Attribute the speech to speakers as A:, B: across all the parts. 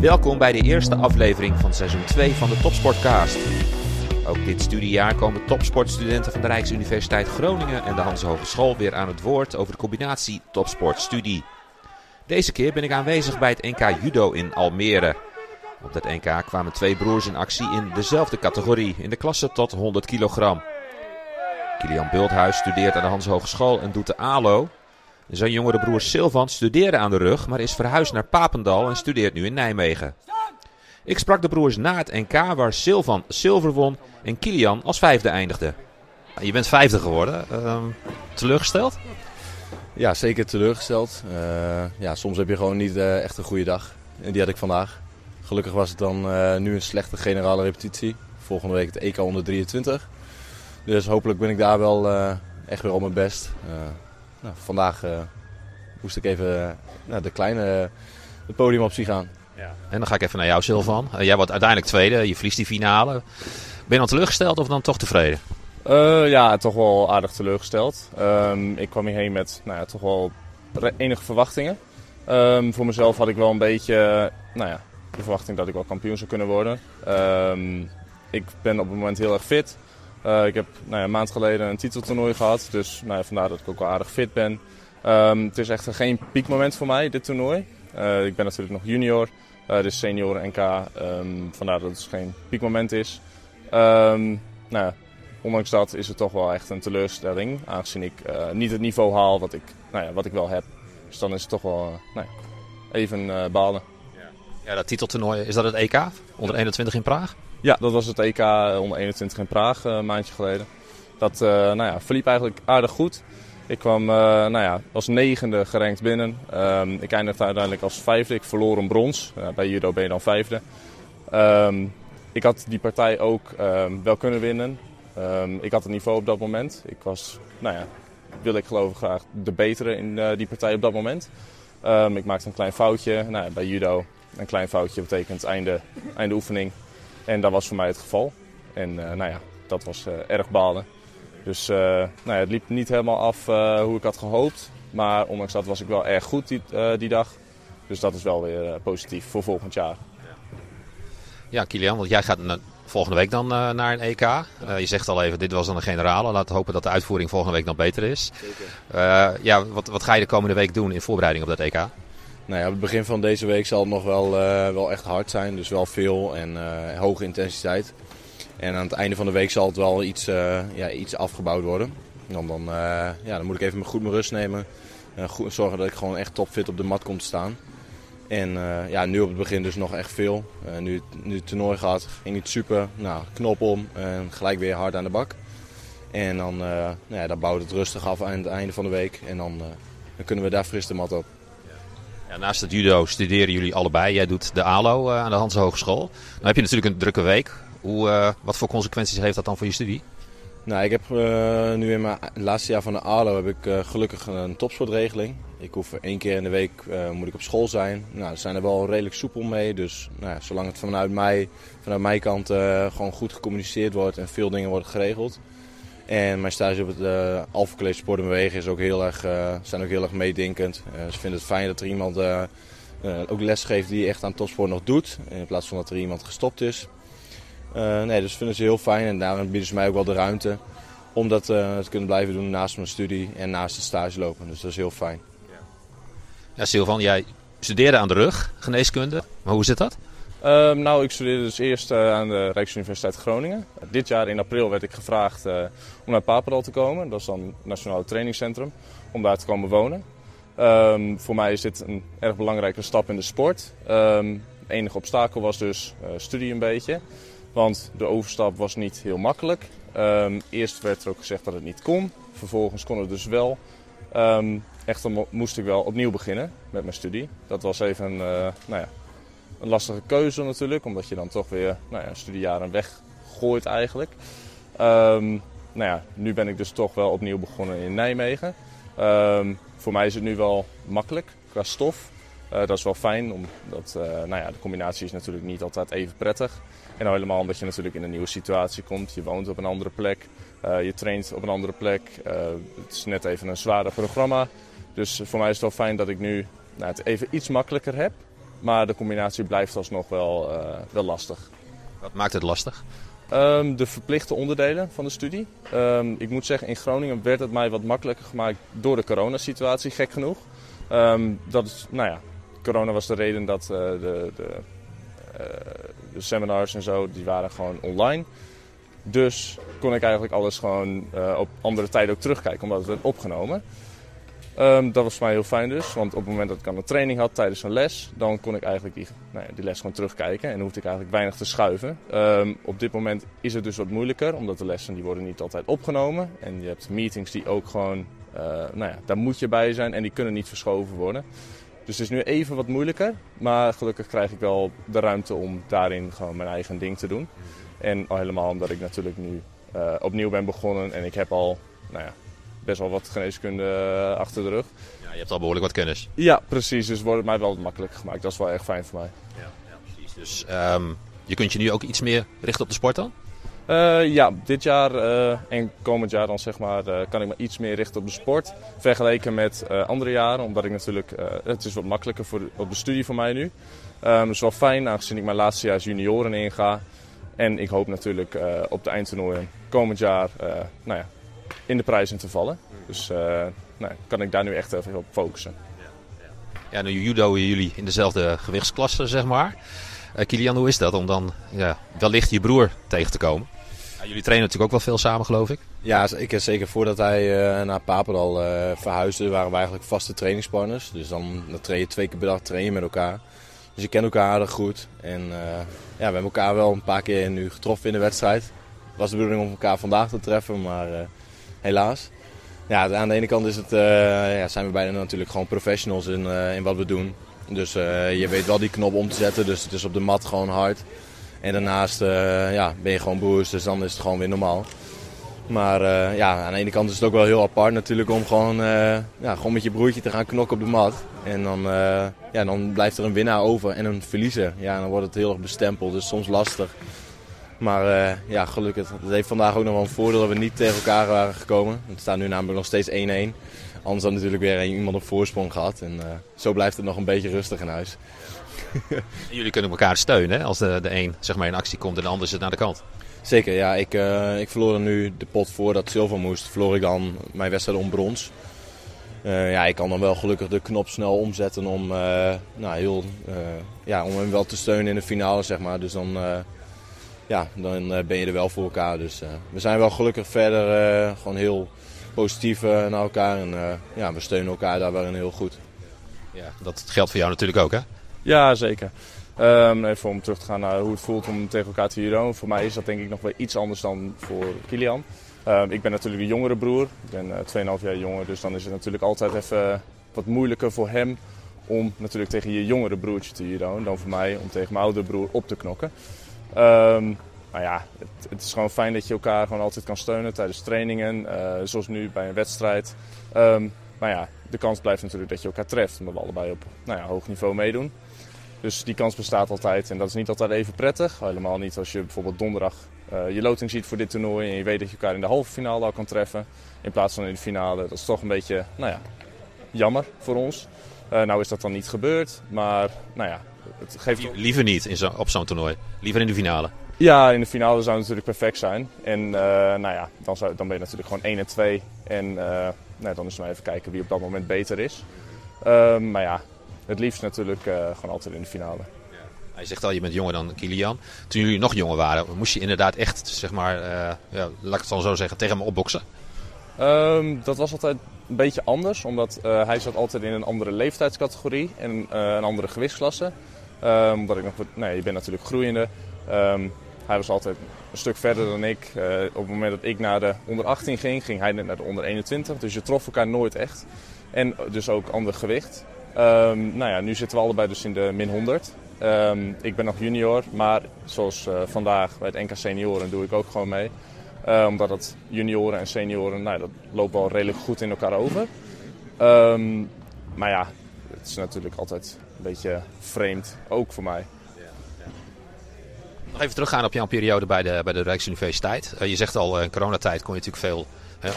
A: Welkom bij de eerste aflevering van seizoen 2 van de Topsportcast. Ook dit studiejaar komen topsportstudenten van de Rijksuniversiteit Groningen en de Hans Hogeschool weer aan het woord over de combinatie topsportstudie. Deze keer ben ik aanwezig bij het NK Judo in Almere. Op dat NK kwamen twee broers in actie in dezelfde categorie, in de klasse tot 100 kilogram. Kilian Bulthuis studeert aan de Hans Hogeschool en doet de ALO. Zijn jongere broer Silvan studeerde aan de rug, maar is verhuisd naar Papendal en studeert nu in Nijmegen. Ik sprak de broers na het NK waar Silvan zilver won en Kilian als vijfde eindigde. Je bent vijfde geworden. Ehm, teleurgesteld?
B: Ja, zeker teleurgesteld. Uh, ja, soms heb je gewoon niet uh, echt een goede dag. En die had ik vandaag. Gelukkig was het dan uh, nu een slechte generale repetitie. Volgende week het EK 123. Dus hopelijk ben ik daar wel echt weer op mijn best. Nou, vandaag moest ik even naar de kleine het podium op zien gaan.
A: Ja. En dan ga ik even naar jou, Silvan. jij wordt uiteindelijk tweede, je verliest die finale. Ben je dan teleurgesteld of dan toch tevreden?
C: Uh, ja, toch wel aardig teleurgesteld. Um, ik kwam hierheen met nou ja, toch wel enige verwachtingen. Um, voor mezelf had ik wel een beetje nou ja, de verwachting dat ik wel kampioen zou kunnen worden. Um, ik ben op het moment heel erg fit. Uh, ik heb nou ja, een maand geleden een titeltoernooi gehad, dus nou ja, vandaar dat ik ook wel aardig fit ben. het is echt geen piekmoment voor mij, dit toernooi. Uh, ik ben natuurlijk nog junior, dus senioren NK, vandaar dat het geen piekmoment is. nou ja, ondanks dat is het toch wel echt een teleurstelling. Aangezien ik uh, niet het niveau haal wat ik, nou ja, wat ik wel heb. Dus dan is het toch wel uh, nou even uh, balen.
A: Ja, dat titeltoernooi, is dat het EK? Onder 21 in Praag?
C: Ja, dat was het EK onder 21 in Praag een maandje geleden. Dat nou ja, verliep eigenlijk aardig goed. Ik kwam nou ja, als negende gerankt binnen. Um, ik eindigde uiteindelijk als vijfde. Ik verloor een brons. bij judo ben je dan vijfde. Um, ik had die partij ook um, wel kunnen winnen. Ik had het niveau op dat moment. Ik was, nou ja, wil ik geloven graag de betere in die partij op dat moment. Ik maakte een klein foutje. Nou, ja, bij judo een klein foutje betekent einde, einde oefening. En dat was voor mij het geval. En uh, nou ja, dat was uh, erg balen. Dus nou ja, het liep niet helemaal af hoe ik had gehoopt. Maar ondanks dat was ik wel erg goed die, die dag. Dus dat is wel weer positief voor volgend jaar.
A: Ja, Kilian, want jij gaat volgende week dan uh, naar een EK. Uh, je zegt al even, dit was dan een generale. Laten we hopen dat de uitvoering volgende week nog beter is. Uh, ja, wat, wat ga je de komende week doen in voorbereiding op dat EK?
B: Nou ja, het begin van deze week zal het nog wel, wel echt hard zijn. Dus wel veel en hoge intensiteit. En aan het einde van de week zal het wel iets, ja, iets afgebouwd worden. Dan, dan, ja, dan moet ik even goed mijn rust nemen. Goed, zorgen dat ik gewoon echt topfit op de mat kom te staan. En ja, nu op het begin dus nog echt veel. Nu, nu het toernooi gaat, ging het super. Nou, knop om en gelijk weer hard aan de bak. En dan, nou ja, dan bouwt het rustig af aan het einde van de week. En dan, dan kunnen we daar fris de mat op.
A: Ja, naast het judo studeren jullie allebei. Jij doet de ALO aan de Hans Hogeschool. Dan heb je natuurlijk een drukke week. Hoe, wat voor consequenties heeft dat dan voor je studie?
B: Nou, ik heb uh, nu in mijn laatste jaar van de ALO heb ik gelukkig een topsportregeling. Ik hoef één keer in de week moet ik op school zijn. Nou, ze zijn er wel redelijk soepel mee. Dus nou ja, zolang het vanuit mij, vanuit mijn kant gewoon goed gecommuniceerd wordt en veel dingen worden geregeld. En mijn stage op het uh, Alpha College Sport en Bewegen is ook heel erg, zijn ook heel erg meedenkend. ze vinden het fijn dat er iemand ook les geeft die echt aan topsport nog doet. In plaats van dat er iemand gestopt is. Uh, nee, dus vinden ze heel fijn en daarom bieden ze mij ook wel de ruimte om dat uh, te kunnen blijven doen naast mijn studie en naast het stage lopen. Dus dat is heel fijn. Ja,
A: ja Silvan, jij studeerde aan de rug, geneeskunde. Maar hoe zit dat?
C: Uh, nou, ik studeerde dus eerst uh, aan de Rijksuniversiteit Groningen. Dit jaar in april werd ik gevraagd uh, om naar Papendal te komen. Dat is dan het Nationaal Trainingscentrum. Om daar te komen wonen. Um, voor mij is dit een erg belangrijke stap in de sport. Het enige obstakel was dus studie een beetje. Want de overstap was niet heel makkelijk. Eerst werd er ook gezegd dat het niet kon. Vervolgens kon het dus wel. Echter moest ik wel opnieuw beginnen met mijn studie. Dat was even nou ja, een lastige keuze natuurlijk. Omdat je dan toch weer nou ja, studiejaren weggooit eigenlijk. Um, nou ja, nu ben ik dus toch wel opnieuw begonnen in Nijmegen. voor mij is het nu wel makkelijk qua stof. Uh, dat is wel fijn, omdat uh, nou ja, de combinatie is natuurlijk niet altijd even prettig. En nou helemaal omdat je natuurlijk in een nieuwe situatie komt. Je woont op een andere plek, uh, je traint op een andere plek. het is net even een zwaarder programma. Dus voor mij is het wel fijn dat ik nu nou, het even iets makkelijker heb. Maar de combinatie blijft alsnog wel, wel lastig.
A: Wat maakt het lastig?
C: Um, de verplichte onderdelen van de studie. Um, ik moet zeggen, in Groningen werd het mij wat makkelijker gemaakt door de coronasituatie, gek genoeg. Um, dat is, nou ja, corona was de reden dat uh, de, de, uh, de, seminars en zo, die waren gewoon online. Dus kon ik eigenlijk alles gewoon uh, op andere tijden ook terugkijken, omdat het werd opgenomen. Um, dat was voor mij heel fijn dus, want op het moment dat ik aan een training had tijdens een les, dan kon ik eigenlijk die, nou ja, die les gewoon terugkijken en hoefde ik eigenlijk weinig te schuiven. Um, op dit moment is het dus wat moeilijker, omdat de lessen die worden niet altijd opgenomen. En je hebt meetings die ook gewoon, uh, nou ja, daar moet je bij zijn en die kunnen niet verschoven worden. Dus het is nu even wat moeilijker, maar gelukkig krijg ik wel de ruimte om daarin gewoon mijn eigen ding te doen. En al helemaal omdat ik natuurlijk nu uh, opnieuw ben begonnen en ik heb al, nou ja, best wel wat geneeskunde eh, achter de rug.
A: Ja, je hebt al behoorlijk wat kennis.
C: Ja, precies. Dus wordt het mij wel makkelijker gemaakt. Dat is wel erg fijn voor mij.
A: Ja, ja precies. Dus um, je kunt je nu ook iets meer richten op de sport dan?
C: Uh, ja, dit jaar uh, en komend jaar dan zeg maar, uh, kan ik me iets meer richten op de sport. Vergeleken met andere jaren, omdat ik natuurlijk, het is wat makkelijker voor op de studie voor mij nu. Um, dat is wel fijn, aangezien ik mijn laatste jaar junioren inga. En ik hoop natuurlijk op de eindtoernooien komend jaar nou ja, in de prijzen te vallen. Dus uh, nou, kan ik daar nu echt even op focussen.
A: Ja, nu judo jullie in dezelfde gewichtsklasse, zeg maar. Uh, Kilian, hoe is dat om dan ja, wellicht je broer tegen te komen? Ja, jullie trainen natuurlijk ook wel veel samen, geloof ik.
B: Ja, ik zeker voordat hij uh, naar Papendal uh, verhuisde, waren we eigenlijk vaste trainingspartners. Dus dan, dan train je twee keer per dag train je met elkaar. Dus je kent elkaar aardig goed. En ja, we hebben elkaar wel een paar keer nu getroffen in de wedstrijd. Het was de bedoeling om elkaar vandaag te treffen, maar helaas. Ja, aan de ene kant is het, uh, ja, zijn we beiden natuurlijk gewoon professionals in, uh, in wat we doen. Dus uh, je weet wel die knop om te zetten, dus het is op de mat gewoon hard. En daarnaast ja, ben je gewoon broers, dus dan is het gewoon weer normaal. Maar ja, aan de ene kant is het ook wel heel apart natuurlijk om gewoon, ja, gewoon met je broertje te gaan knokken op de mat. En dan, ja, dan blijft er een winnaar over en een verliezer. Ja, dan wordt het heel erg bestempeld, dus soms lastig. Maar uh, ja, gelukkig. Het heeft vandaag ook nog wel een voordeel dat we niet tegen elkaar waren gekomen. Het staat nu namelijk nog steeds 1-1. Anders had natuurlijk weer iemand op voorsprong gehad. En uh, zo blijft het nog een beetje rustig in huis.
A: jullie kunnen elkaar steunen hè? als de, de een zeg maar, in actie komt en de ander zit naar de kant.
B: Zeker, ja. Ik, uh, ik verloor nu de pot voordat Silva moest. Verloor ik dan mijn wedstrijd om brons. ja, ik kan dan wel gelukkig de knop snel omzetten om, nou, heel, ja, om hem wel te steunen in de finale. Zeg maar. Dus dan ja, dan eh, ben je er wel voor elkaar. Dus eh, we zijn wel gelukkig verder eh, gewoon heel positief naar elkaar. En ja, we steunen elkaar daar wel heel goed.
A: Ja, dat geldt voor jou natuurlijk ook, hè?
C: Ja, zeker. Um, even om terug te gaan naar hoe het voelt om tegen elkaar te judoën. Voor mij is dat denk ik nog wel iets anders dan voor Kilian. Um, ik ben natuurlijk een jongere broer. Ik ben uh, 2,5 jaar jonger. Dus dan is het natuurlijk altijd even wat moeilijker voor hem om natuurlijk tegen je jongere broertje te judoën. Dan voor mij om tegen mijn oudere broer op te knokken. Maar ja, het, het, is gewoon fijn dat je elkaar gewoon altijd kan steunen tijdens trainingen. Uh, zoals nu bij een wedstrijd. Um, maar ja, de kans blijft natuurlijk dat je elkaar treft. Omdat we allebei op nou ja, hoog niveau meedoen. Dus die kans bestaat altijd. En dat is niet altijd even prettig. Helemaal niet als je bijvoorbeeld donderdag uh, je loting ziet voor dit toernooi. En je weet dat je elkaar in de halve finale al kan treffen. In plaats van in de finale. Dat is toch een beetje, nou ja, jammer voor ons. Uh, nou is dat dan niet gebeurd. Maar nou ja, het geeft...
A: Liever niet in zo, op zo'n toernooi. Liever in de finale.
C: Ja, in de finale zou het natuurlijk perfect zijn. En uh, nou ja, dan, zou, dan ben je natuurlijk gewoon 1 en 2. En uh, nou, dan is het maar even kijken wie op dat moment beter is. Uh, maar ja, het liefst natuurlijk uh, gewoon altijd in de finale. Ja.
A: Hij zegt al, je bent jonger dan Kilian. Toen jullie nog jonger waren, moest je inderdaad echt, zeg maar, ja, laat ik het dan zo zeggen, tegen hem opboksen?
C: Um, dat was altijd een beetje anders, omdat hij zat altijd in een andere leeftijdscategorie en een andere gewichtsklasse. Um, omdat ik nog, nee, je bent natuurlijk groeiende. Um, hij was altijd een stuk verder dan ik. Uh, op het moment dat ik naar de onder 18 ging, ging hij naar de onder 21. Dus je trof elkaar nooit echt. En dus ook ander gewicht. Um, nou ja, nu zitten we allebei dus in de min 100. Um, ik ben nog junior, maar zoals vandaag bij het NK Senioren doe ik ook gewoon mee. Uh, omdat het junioren en senioren, nou, dat loopt wel redelijk goed in elkaar over. Um, maar ja, het is natuurlijk altijd een beetje vreemd, ook voor mij.
A: Nog even teruggaan op jouw periode bij de, bij de Rijksuniversiteit. Uh, je zegt al, in coronatijd kon je natuurlijk veel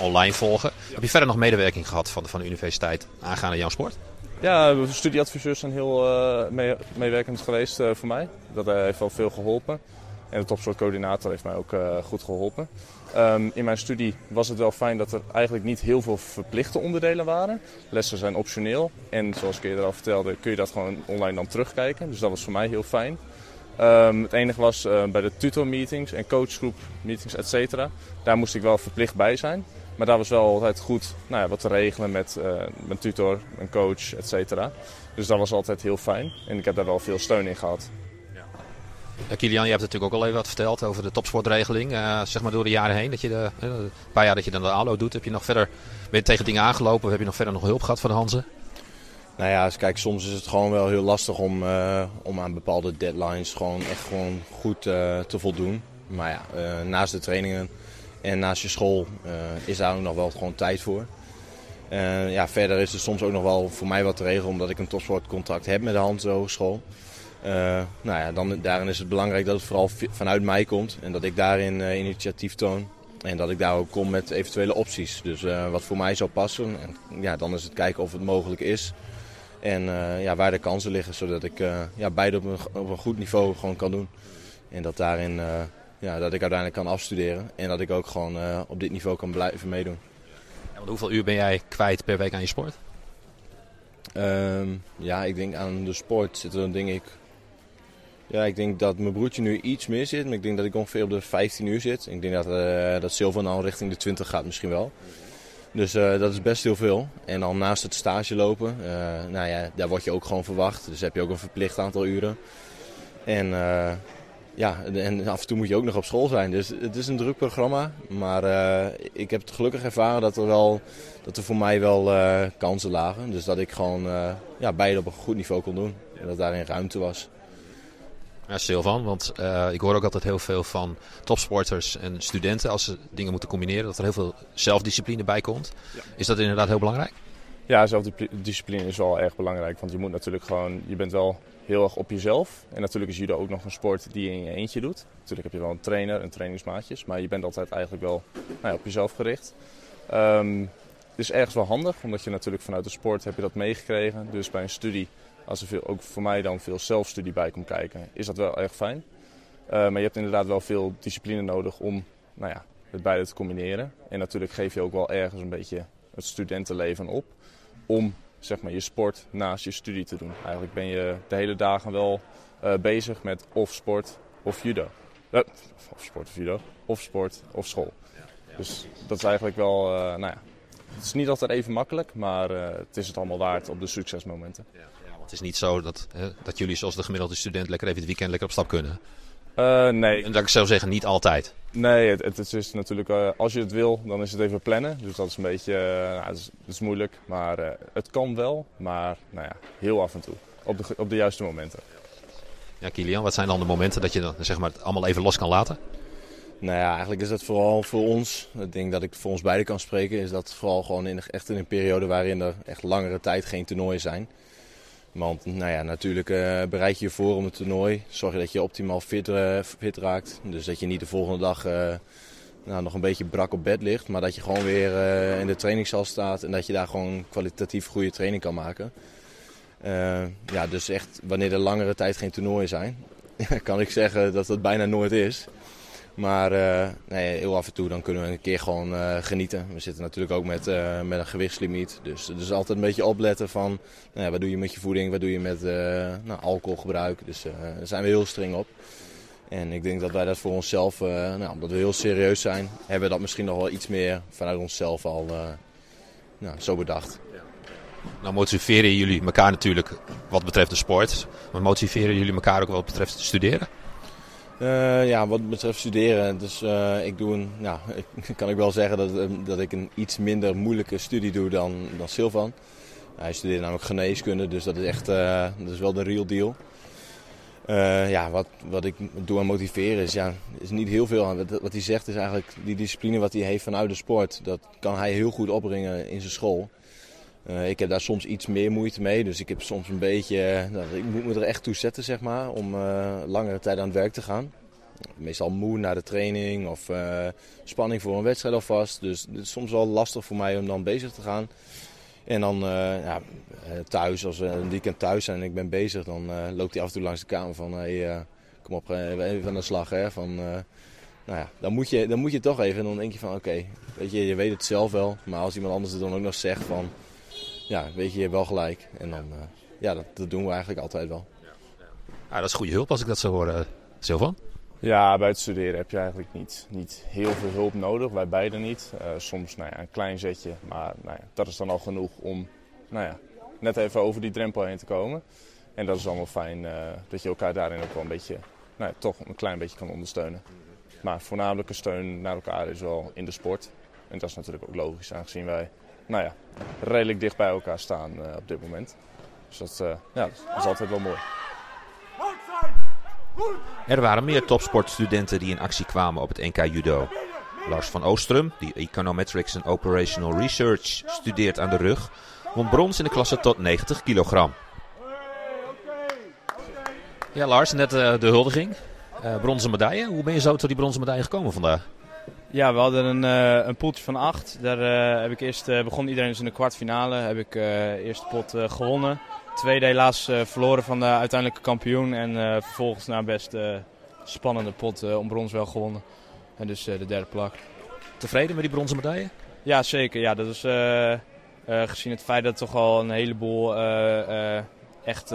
A: online volgen. Heb je verder nog medewerking gehad van de, van de universiteit aangaande jouw sport?
C: Ja, studieadviseurs zijn heel uh, mee, meewerkend geweest voor mij. Dat heeft wel veel geholpen. En de topsportcoördinator heeft mij ook goed geholpen. Um, in mijn studie was het wel fijn dat er eigenlijk niet heel veel verplichte onderdelen waren. Lessen zijn optioneel. En zoals ik eerder al vertelde, kun je dat gewoon online dan terugkijken. Dus dat was voor mij heel fijn. Um, het enige was bij de tutor-meetings en coachgroep-meetings, et cetera. Daar moest ik wel verplicht bij zijn. Maar daar was wel altijd goed nou ja, wat te regelen met uh, mijn tutor, mijn coach, et cetera. Dus dat was altijd heel fijn. En ik heb daar wel veel steun in gehad.
A: Kilian, je hebt natuurlijk ook al even wat verteld over de topsportregeling. Uh, zeg maar door de jaren heen, dat je de, uh, een paar jaar dat je dan de ALO doet. Heb je nog verder, ben tegen dingen aangelopen? Of heb je nog verder nog hulp gehad van de Hanze?
B: Nou ja, kijk, soms is het gewoon wel heel lastig om, uh, om aan bepaalde deadlines gewoon echt gewoon goed te voldoen. Maar ja, naast de trainingen en naast je school is daar ook nog wel gewoon tijd voor. Ja, verder is er soms ook nog wel voor mij wat te regelen omdat ik een topsportcontract heb met de Hans Hogeschool. Uh, nou ja, dan, daarin is het belangrijk dat het vooral vanuit mij komt en dat ik daarin initiatief toon. En dat ik daar ook kom met eventuele opties. Dus wat voor mij zou passen. En, ja, dan is het kijken of het mogelijk is. En ja, waar de kansen liggen, zodat ik ja, beide op een, op een goed niveau gewoon kan doen. En dat daarin ja, dat ik uiteindelijk kan afstuderen. En dat ik ook gewoon op dit niveau kan blijven meedoen.
A: Ja, want hoeveel uur ben jij kwijt per week aan je sport?
B: Um, ja, ik denk aan de sport zitten dan denk ik... Ja, ik denk dat mijn broertje nu iets meer zit. Maar ik denk dat ik ongeveer op de 15 uur zit. Ik denk dat, uh, dat Silvan al richting de 20 gaat misschien wel. Dus uh, dat is best heel veel. En dan naast het stage lopen, nou ja, daar word je ook gewoon verwacht. Dus heb je ook een verplicht aantal uren. En ja, en af en toe moet je ook nog op school zijn. Dus het is een druk programma. Maar ik heb het gelukkig ervaren dat er, wel, dat er voor mij wel kansen lagen. Dus dat ik gewoon ja, beide op een goed niveau kon doen. En dat daarin ruimte was.
A: Ja, Silvan, want ik hoor ook altijd heel veel van topsporters en studenten als ze dingen moeten combineren, dat er heel veel zelfdiscipline bij komt. Ja. Is dat inderdaad heel belangrijk?
C: Ja, zelfdiscipline is wel erg belangrijk. Want je moet natuurlijk gewoon, je bent wel heel erg op jezelf. En natuurlijk is judo ook nog een sport die je in je eentje doet. Natuurlijk heb je wel een trainer en trainingsmaatjes, maar je bent altijd eigenlijk wel nou ja, op jezelf gericht. Um, het is ergens wel handig, omdat je natuurlijk vanuit de sport heb je dat meegekregen. Dus bij een studie, als er veel, ook voor mij dan veel zelfstudie bij komt kijken, is dat wel erg fijn. Uh, maar je hebt inderdaad wel veel discipline nodig om nou ja, het beide te combineren. En natuurlijk geef je ook wel ergens een beetje het studentenleven op om zeg maar, je sport naast je studie te doen. Eigenlijk ben je de hele dagen wel uh, bezig met of sport of judo. Uh, of sport of judo, of sport of school. Dus dat is eigenlijk wel, nou ja, het is niet altijd even makkelijk, maar het is het allemaal waard op de succesmomenten.
A: Het is niet zo dat, dat jullie zoals de gemiddelde student lekker even het weekend lekker op stap kunnen.
C: Uh, nee.
A: En dat ik zou zeggen, niet altijd.
C: Nee, het, het is natuurlijk, uh, als je het wil, dan is het even plannen. Dus dat is een beetje, uh, nou, het is, het is, moeilijk. Maar het kan wel, maar nou ja, heel af en toe. Op de, op de juiste momenten.
A: Ja, Kilian, wat zijn dan de momenten dat je dan, zeg maar, het allemaal even los kan laten?
B: Nou ja, eigenlijk is het vooral voor ons, ik denk dat ik voor ons beiden kan spreken, is dat vooral gewoon in, echt in een periode waarin er echt langere tijd geen toernooien zijn. Want nou ja, natuurlijk uh, bereid je je voor om het toernooi. Zorg je dat je optimaal fit, uh, fit raakt. Dus dat je niet de volgende dag uh, nou, nog een beetje brak op bed ligt. Maar dat je gewoon weer in de trainingszaal staat. En dat je daar gewoon kwalitatief goede training kan maken. ja, dus echt wanneer er langere tijd geen toernooien zijn. kan ik zeggen dat dat bijna nooit is. Maar uh, nee, heel af en toe dan kunnen we een keer gewoon uh, genieten. We zitten natuurlijk ook met, uh, met een gewichtslimiet. Dus, dus altijd een beetje opletten van nou wat doe je met je voeding, wat doe je met nou, alcoholgebruik. Dus daar zijn we heel streng op. En ik denk dat wij dat voor onszelf, nou, omdat we heel serieus zijn, hebben we dat misschien nog wel iets meer vanuit onszelf al nou, zo bedacht.
A: Nou motiveren jullie elkaar natuurlijk wat betreft de sport. Maar motiveren jullie elkaar ook wat betreft studeren?
B: Uh, ja, wat betreft studeren, dus uh, ik doe een, nou, kan ik wel zeggen dat, eh, dat ik een iets minder moeilijke studie doe dan, dan Silvan. Hij studeert namelijk geneeskunde, dus dat is echt, uh, dat is wel de real deal. ja, wat, wat ik doe aan motiveren is, ja, is niet heel veel. Wat, wat hij zegt is eigenlijk die discipline wat hij heeft vanuit de sport, dat kan hij heel goed opbrengen in zijn school. Uh, ik heb daar soms iets meer moeite mee. Dus ik heb soms een beetje. Uh, ik moet me er echt toe zetten, zeg maar. Om uh, langere tijd aan het werk te gaan. Meestal moe na de training of spanning voor een wedstrijd alvast. Dus het is soms wel lastig voor mij om dan bezig te gaan. En dan ja, thuis, als we een weekend thuis zijn en ik ben bezig, dan loopt hij af en toe langs de kamer van... Hey, kom op, even aan de slag. Hè, van, nou ja, dan moet, je, dan moet je toch even. En dan denk je van oké, weet je, je weet het zelf wel. Maar als iemand anders het dan ook nog zegt van... Ja, weet je, je hebt wel gelijk. En dan, ja, dat, dat, doen we eigenlijk altijd wel.
A: Ja, dat is goede hulp als ik dat zo hoor, uh, Silvan.
C: Ja, bij het studeren heb je eigenlijk niet, niet heel veel hulp nodig. Wij beiden niet. Uh, soms nou ja, een klein zetje, maar nou ja, dat is dan al genoeg om nou ja, net even over die drempel heen te komen. En dat is allemaal fijn uh, dat je elkaar daarin ook wel een beetje, nou ja, toch een klein beetje kan ondersteunen. Maar voornamelijke steun naar elkaar is wel in de sport. En dat is natuurlijk ook logisch, aangezien wij nou ja, redelijk dicht bij elkaar staan uh, op dit moment. Dus dat, uh, ja, dat is altijd wel mooi.
A: Er waren meer topsportstudenten die in actie kwamen op het NK Judo. Lars van Oostrum, die Econometrics en Operational Research studeert aan de rug, won brons in de klasse tot 90 kilogram. Ja, Lars, net uh, de huldiging. Uh, bronzen medaille. Hoe ben je zo tot die bronzen medaille gekomen vandaag?
D: Ja, we hadden een, uh, een poeltje van acht. Daar heb ik eerst begon iedereen dus in de kwartfinale. Heb ik eerste pot gewonnen tweede helaas uh, verloren van de uiteindelijke kampioen. En uh, vervolgens na een best uh, spannende pot om brons wel gewonnen. En dus de derde plak.
A: Tevreden met die bronzen medaille?
D: Ja, zeker. Ja, dat is gezien het feit dat toch al een heleboel echt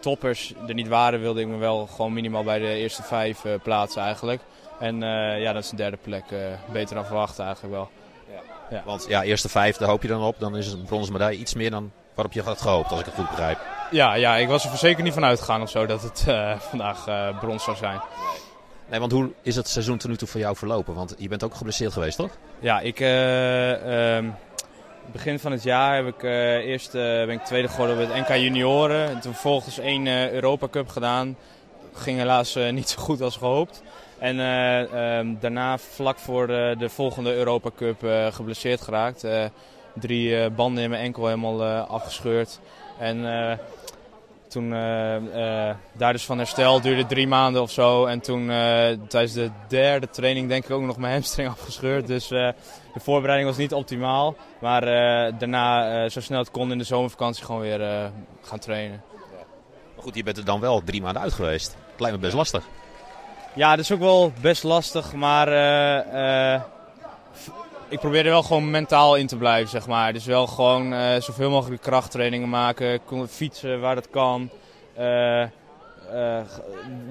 D: toppers er niet waren, wilde ik me wel gewoon minimaal bij de eerste vijf plaatsen eigenlijk. En ja, dat is een derde plek. beter dan verwacht eigenlijk wel.
A: Ja. Ja. Want ja, eerste vijf, daar hoop je dan op. Dan is een bronzen medaille iets meer dan waarop je had gehoopt, als ik het goed begrijp.
D: Ja, ja ik was er zeker niet van uitgegaan of zo dat het uh, vandaag uh, brons zou zijn.
A: Nee, want hoe is het seizoen tot nu toe voor jou verlopen? Want je bent ook geblesseerd geweest, toch?
D: Ja, ik... Uh, um, begin van het jaar heb ik, eerst ben ik tweede geworden bij het NK Junioren. En toen vervolgens één Europa Cup gedaan. Ging helaas niet zo goed als gehoopt. En um, daarna vlak voor de volgende Europa Cup geblesseerd geraakt drie banden in mijn enkel helemaal afgescheurd. En uh, toen daar dus van herstel duurde drie maanden of zo. En toen tijdens de derde training denk ik ook nog mijn hamstring afgescheurd. Dus de voorbereiding was niet optimaal. Maar daarna zo snel het kon in de zomervakantie gewoon weer gaan trainen.
A: Maar goed, je bent er dan wel drie maanden uit geweest. Het lijkt me best lastig.
D: Ja, dat is ook wel best lastig. Maar ik probeer er wel gewoon mentaal in te blijven, zeg maar. Dus wel gewoon uh, zoveel mogelijk krachttrainingen maken, fietsen waar dat kan.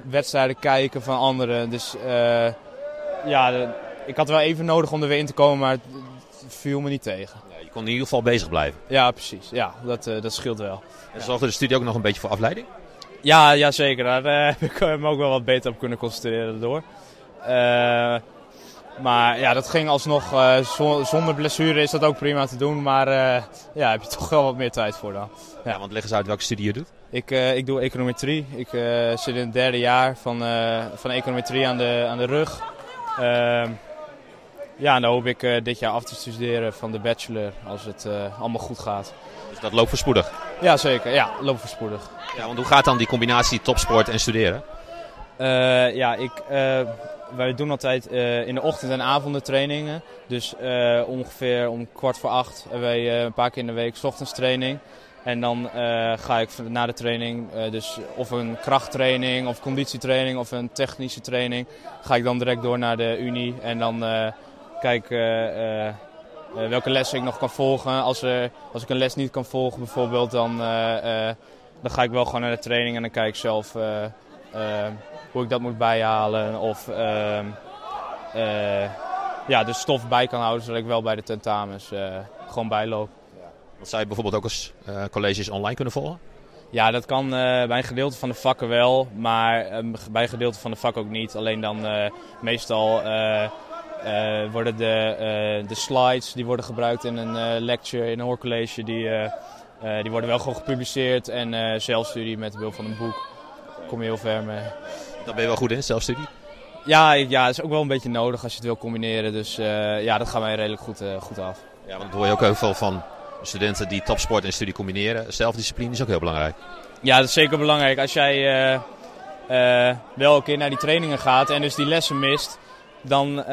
D: Wedstrijden kijken van anderen. Dus ja, de, ik had wel even nodig om er weer in te komen, maar het, viel me niet tegen.
A: Ja, je kon in ieder geval bezig blijven.
D: Ja, precies. Ja, dat, dat scheelt wel.
A: En zorgde de studie ook nog een beetje voor afleiding?
D: Ja, ja zeker. Daar heb ik me ook wel wat beter op kunnen concentreren door. Maar ja, dat ging alsnog uh, zonder blessure is dat ook prima te doen. Maar uh, ja, heb je toch wel wat meer tijd voor dan.
A: Ja, ja want leg eens uit welke studie je doet.
D: Ik, uh, ik doe econometrie. Ik zit in het derde jaar van, van econometrie aan de, aan de rug. Ehm, ja, en dan hoop ik dit jaar af te studeren van de bachelor als het allemaal goed gaat.
A: Dus dat loopt voorspoedig?
D: Ja, zeker. Ja, loopt voorspoedig.
A: Ja, want hoe gaat dan die combinatie topsport en studeren?
D: ja, ik wij doen altijd uh, in de ochtend- en avonden trainingen. Dus uh, ongeveer om kwart voor acht hebben wij uh, een paar keer in de week ochtendstraining. En dan ga ik na de training, dus of een krachttraining of conditietraining of een technische training, ga ik dan direct door naar de Unie. En dan kijk welke lessen ik nog kan volgen. Als, er, als ik een les niet kan volgen bijvoorbeeld, dan, dan ga ik wel gewoon naar de training en dan kijk ik zelf hoe ik dat moet bijhalen. Of uh, ja, de stof bij kan houden, zodat ik wel bij de tentamens gewoon bijloop.
A: Wat zou je bijvoorbeeld ook als eh, colleges online kunnen volgen?
D: Ja, dat kan bij een gedeelte van de vakken wel, maar bij een gedeelte van de vakken ook niet. Alleen dan meestal worden de, de slides die worden gebruikt in een lecture, in een hoorcollege, die, die worden wel gewoon gepubliceerd. En zelfstudie met behulp van een boek kom je heel ver mee.
A: Dan ben je wel goed in, zelfstudie?
D: Ja, ja, dat is ook wel een beetje nodig als je het wil combineren. Dus ja, dat gaat mij redelijk goed, goed af.
A: Ja, want dan hoor je ook heel veel van studenten die topsport en studie combineren. Zelfdiscipline is ook heel belangrijk.
D: Ja, dat is zeker belangrijk. Als jij uh, wel een keer naar die trainingen gaat en dus die lessen mist, dan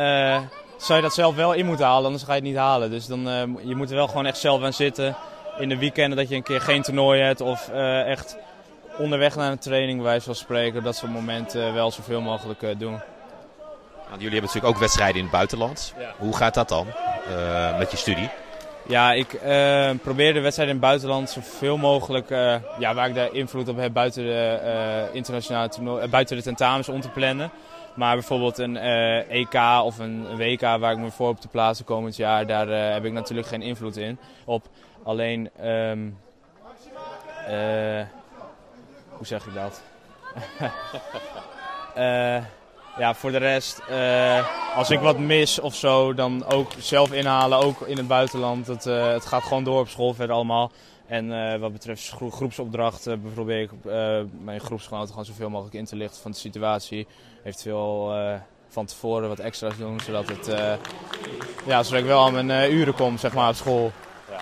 D: zou je dat zelf wel in moeten halen, anders ga je het niet halen. Dus dan, uh, je moet er wel gewoon echt zelf aan zitten. In de weekenden dat je een keer geen toernooi hebt of uh, echt onderweg naar een training, wij van spreken, dat soort momenten wel zoveel mogelijk doen.
A: Jullie hebben natuurlijk ook wedstrijden in het buitenland.
D: Ja.
A: Hoe gaat dat dan met je studie?
D: Ja, ik uh, probeer de wedstrijden in het buitenland zoveel mogelijk, uh, ja, waar ik daar invloed op heb, buiten de uh, internationale toernooi, buiten de tentamens om te plannen. Maar bijvoorbeeld een EK of een WK waar ik me voor op te plaatsen komend jaar, daar heb ik natuurlijk geen invloed in op. Alleen, um, hoe zeg ik dat? ja, voor de rest, als ik wat mis of zo, dan ook zelf inhalen, ook in het buitenland. Het, het gaat gewoon door op school verder allemaal. En uh, wat betreft gro groepsopdrachten probeer ik mijn groepsgenoten gewoon zoveel mogelijk in te lichten van de situatie. Eventueel van tevoren wat extra's doen, zodat, het, ja, zodat ik wel aan mijn uren kom zeg maar, op school.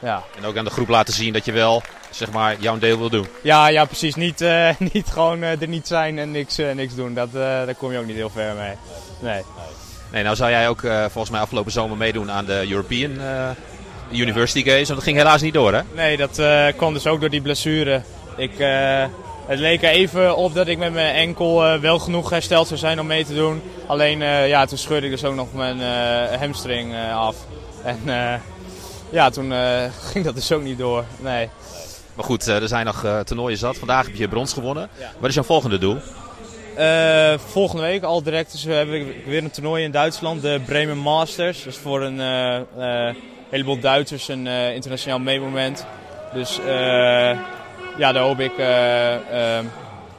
D: Ja.
A: En ook aan de groep laten zien dat je wel zeg maar, jouw deel wil doen.
D: Ja, ja precies. Niet, uh, niet gewoon uh, er niet zijn en niks, uh, niks doen. Dat, daar kom je ook niet heel ver mee. Nee.
A: Nee, nou zou jij ook volgens mij afgelopen zomer meedoen aan de European University Games. Want dat ging helaas niet door, hè?
D: Nee, dat kwam dus ook door die blessure. Ik, het leek er even op dat ik met mijn enkel wel genoeg hersteld zou zijn om mee te doen. Alleen, ja, toen scheurde ik dus ook nog mijn hamstring af. En ja, toen ging dat dus ook niet door. Nee.
A: Maar goed, er zijn nog toernooien zat. Vandaag heb je brons gewonnen. Ja. Wat is jouw volgende doel?
D: Uh, volgende week al direct dus, heb ik weer een toernooi in Duitsland, de Bremen Masters. Dat is voor een uh, heleboel Duitsers een internationaal meemoment. Dus ja, daar hoop ik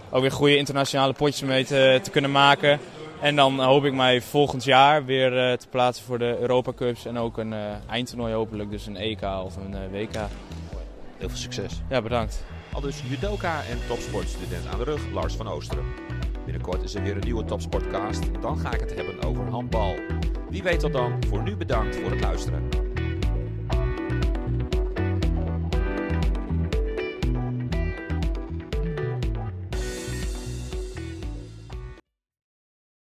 D: ook weer goede internationale potjes mee te, te, kunnen maken. En dan hoop ik mij volgend jaar weer te plaatsen voor de Europa Cups en ook een eindtoernooi hopelijk, dus een EK of een WK.
A: Heel veel succes.
D: Ja, bedankt.
A: Al dus judoka en topsportstudent aan de rug, Lars van Oosteren. Binnenkort is er weer een nieuwe Topsportcast. Dan ga ik het hebben over handbal. Wie weet tot dan. Voor nu bedankt voor het luisteren.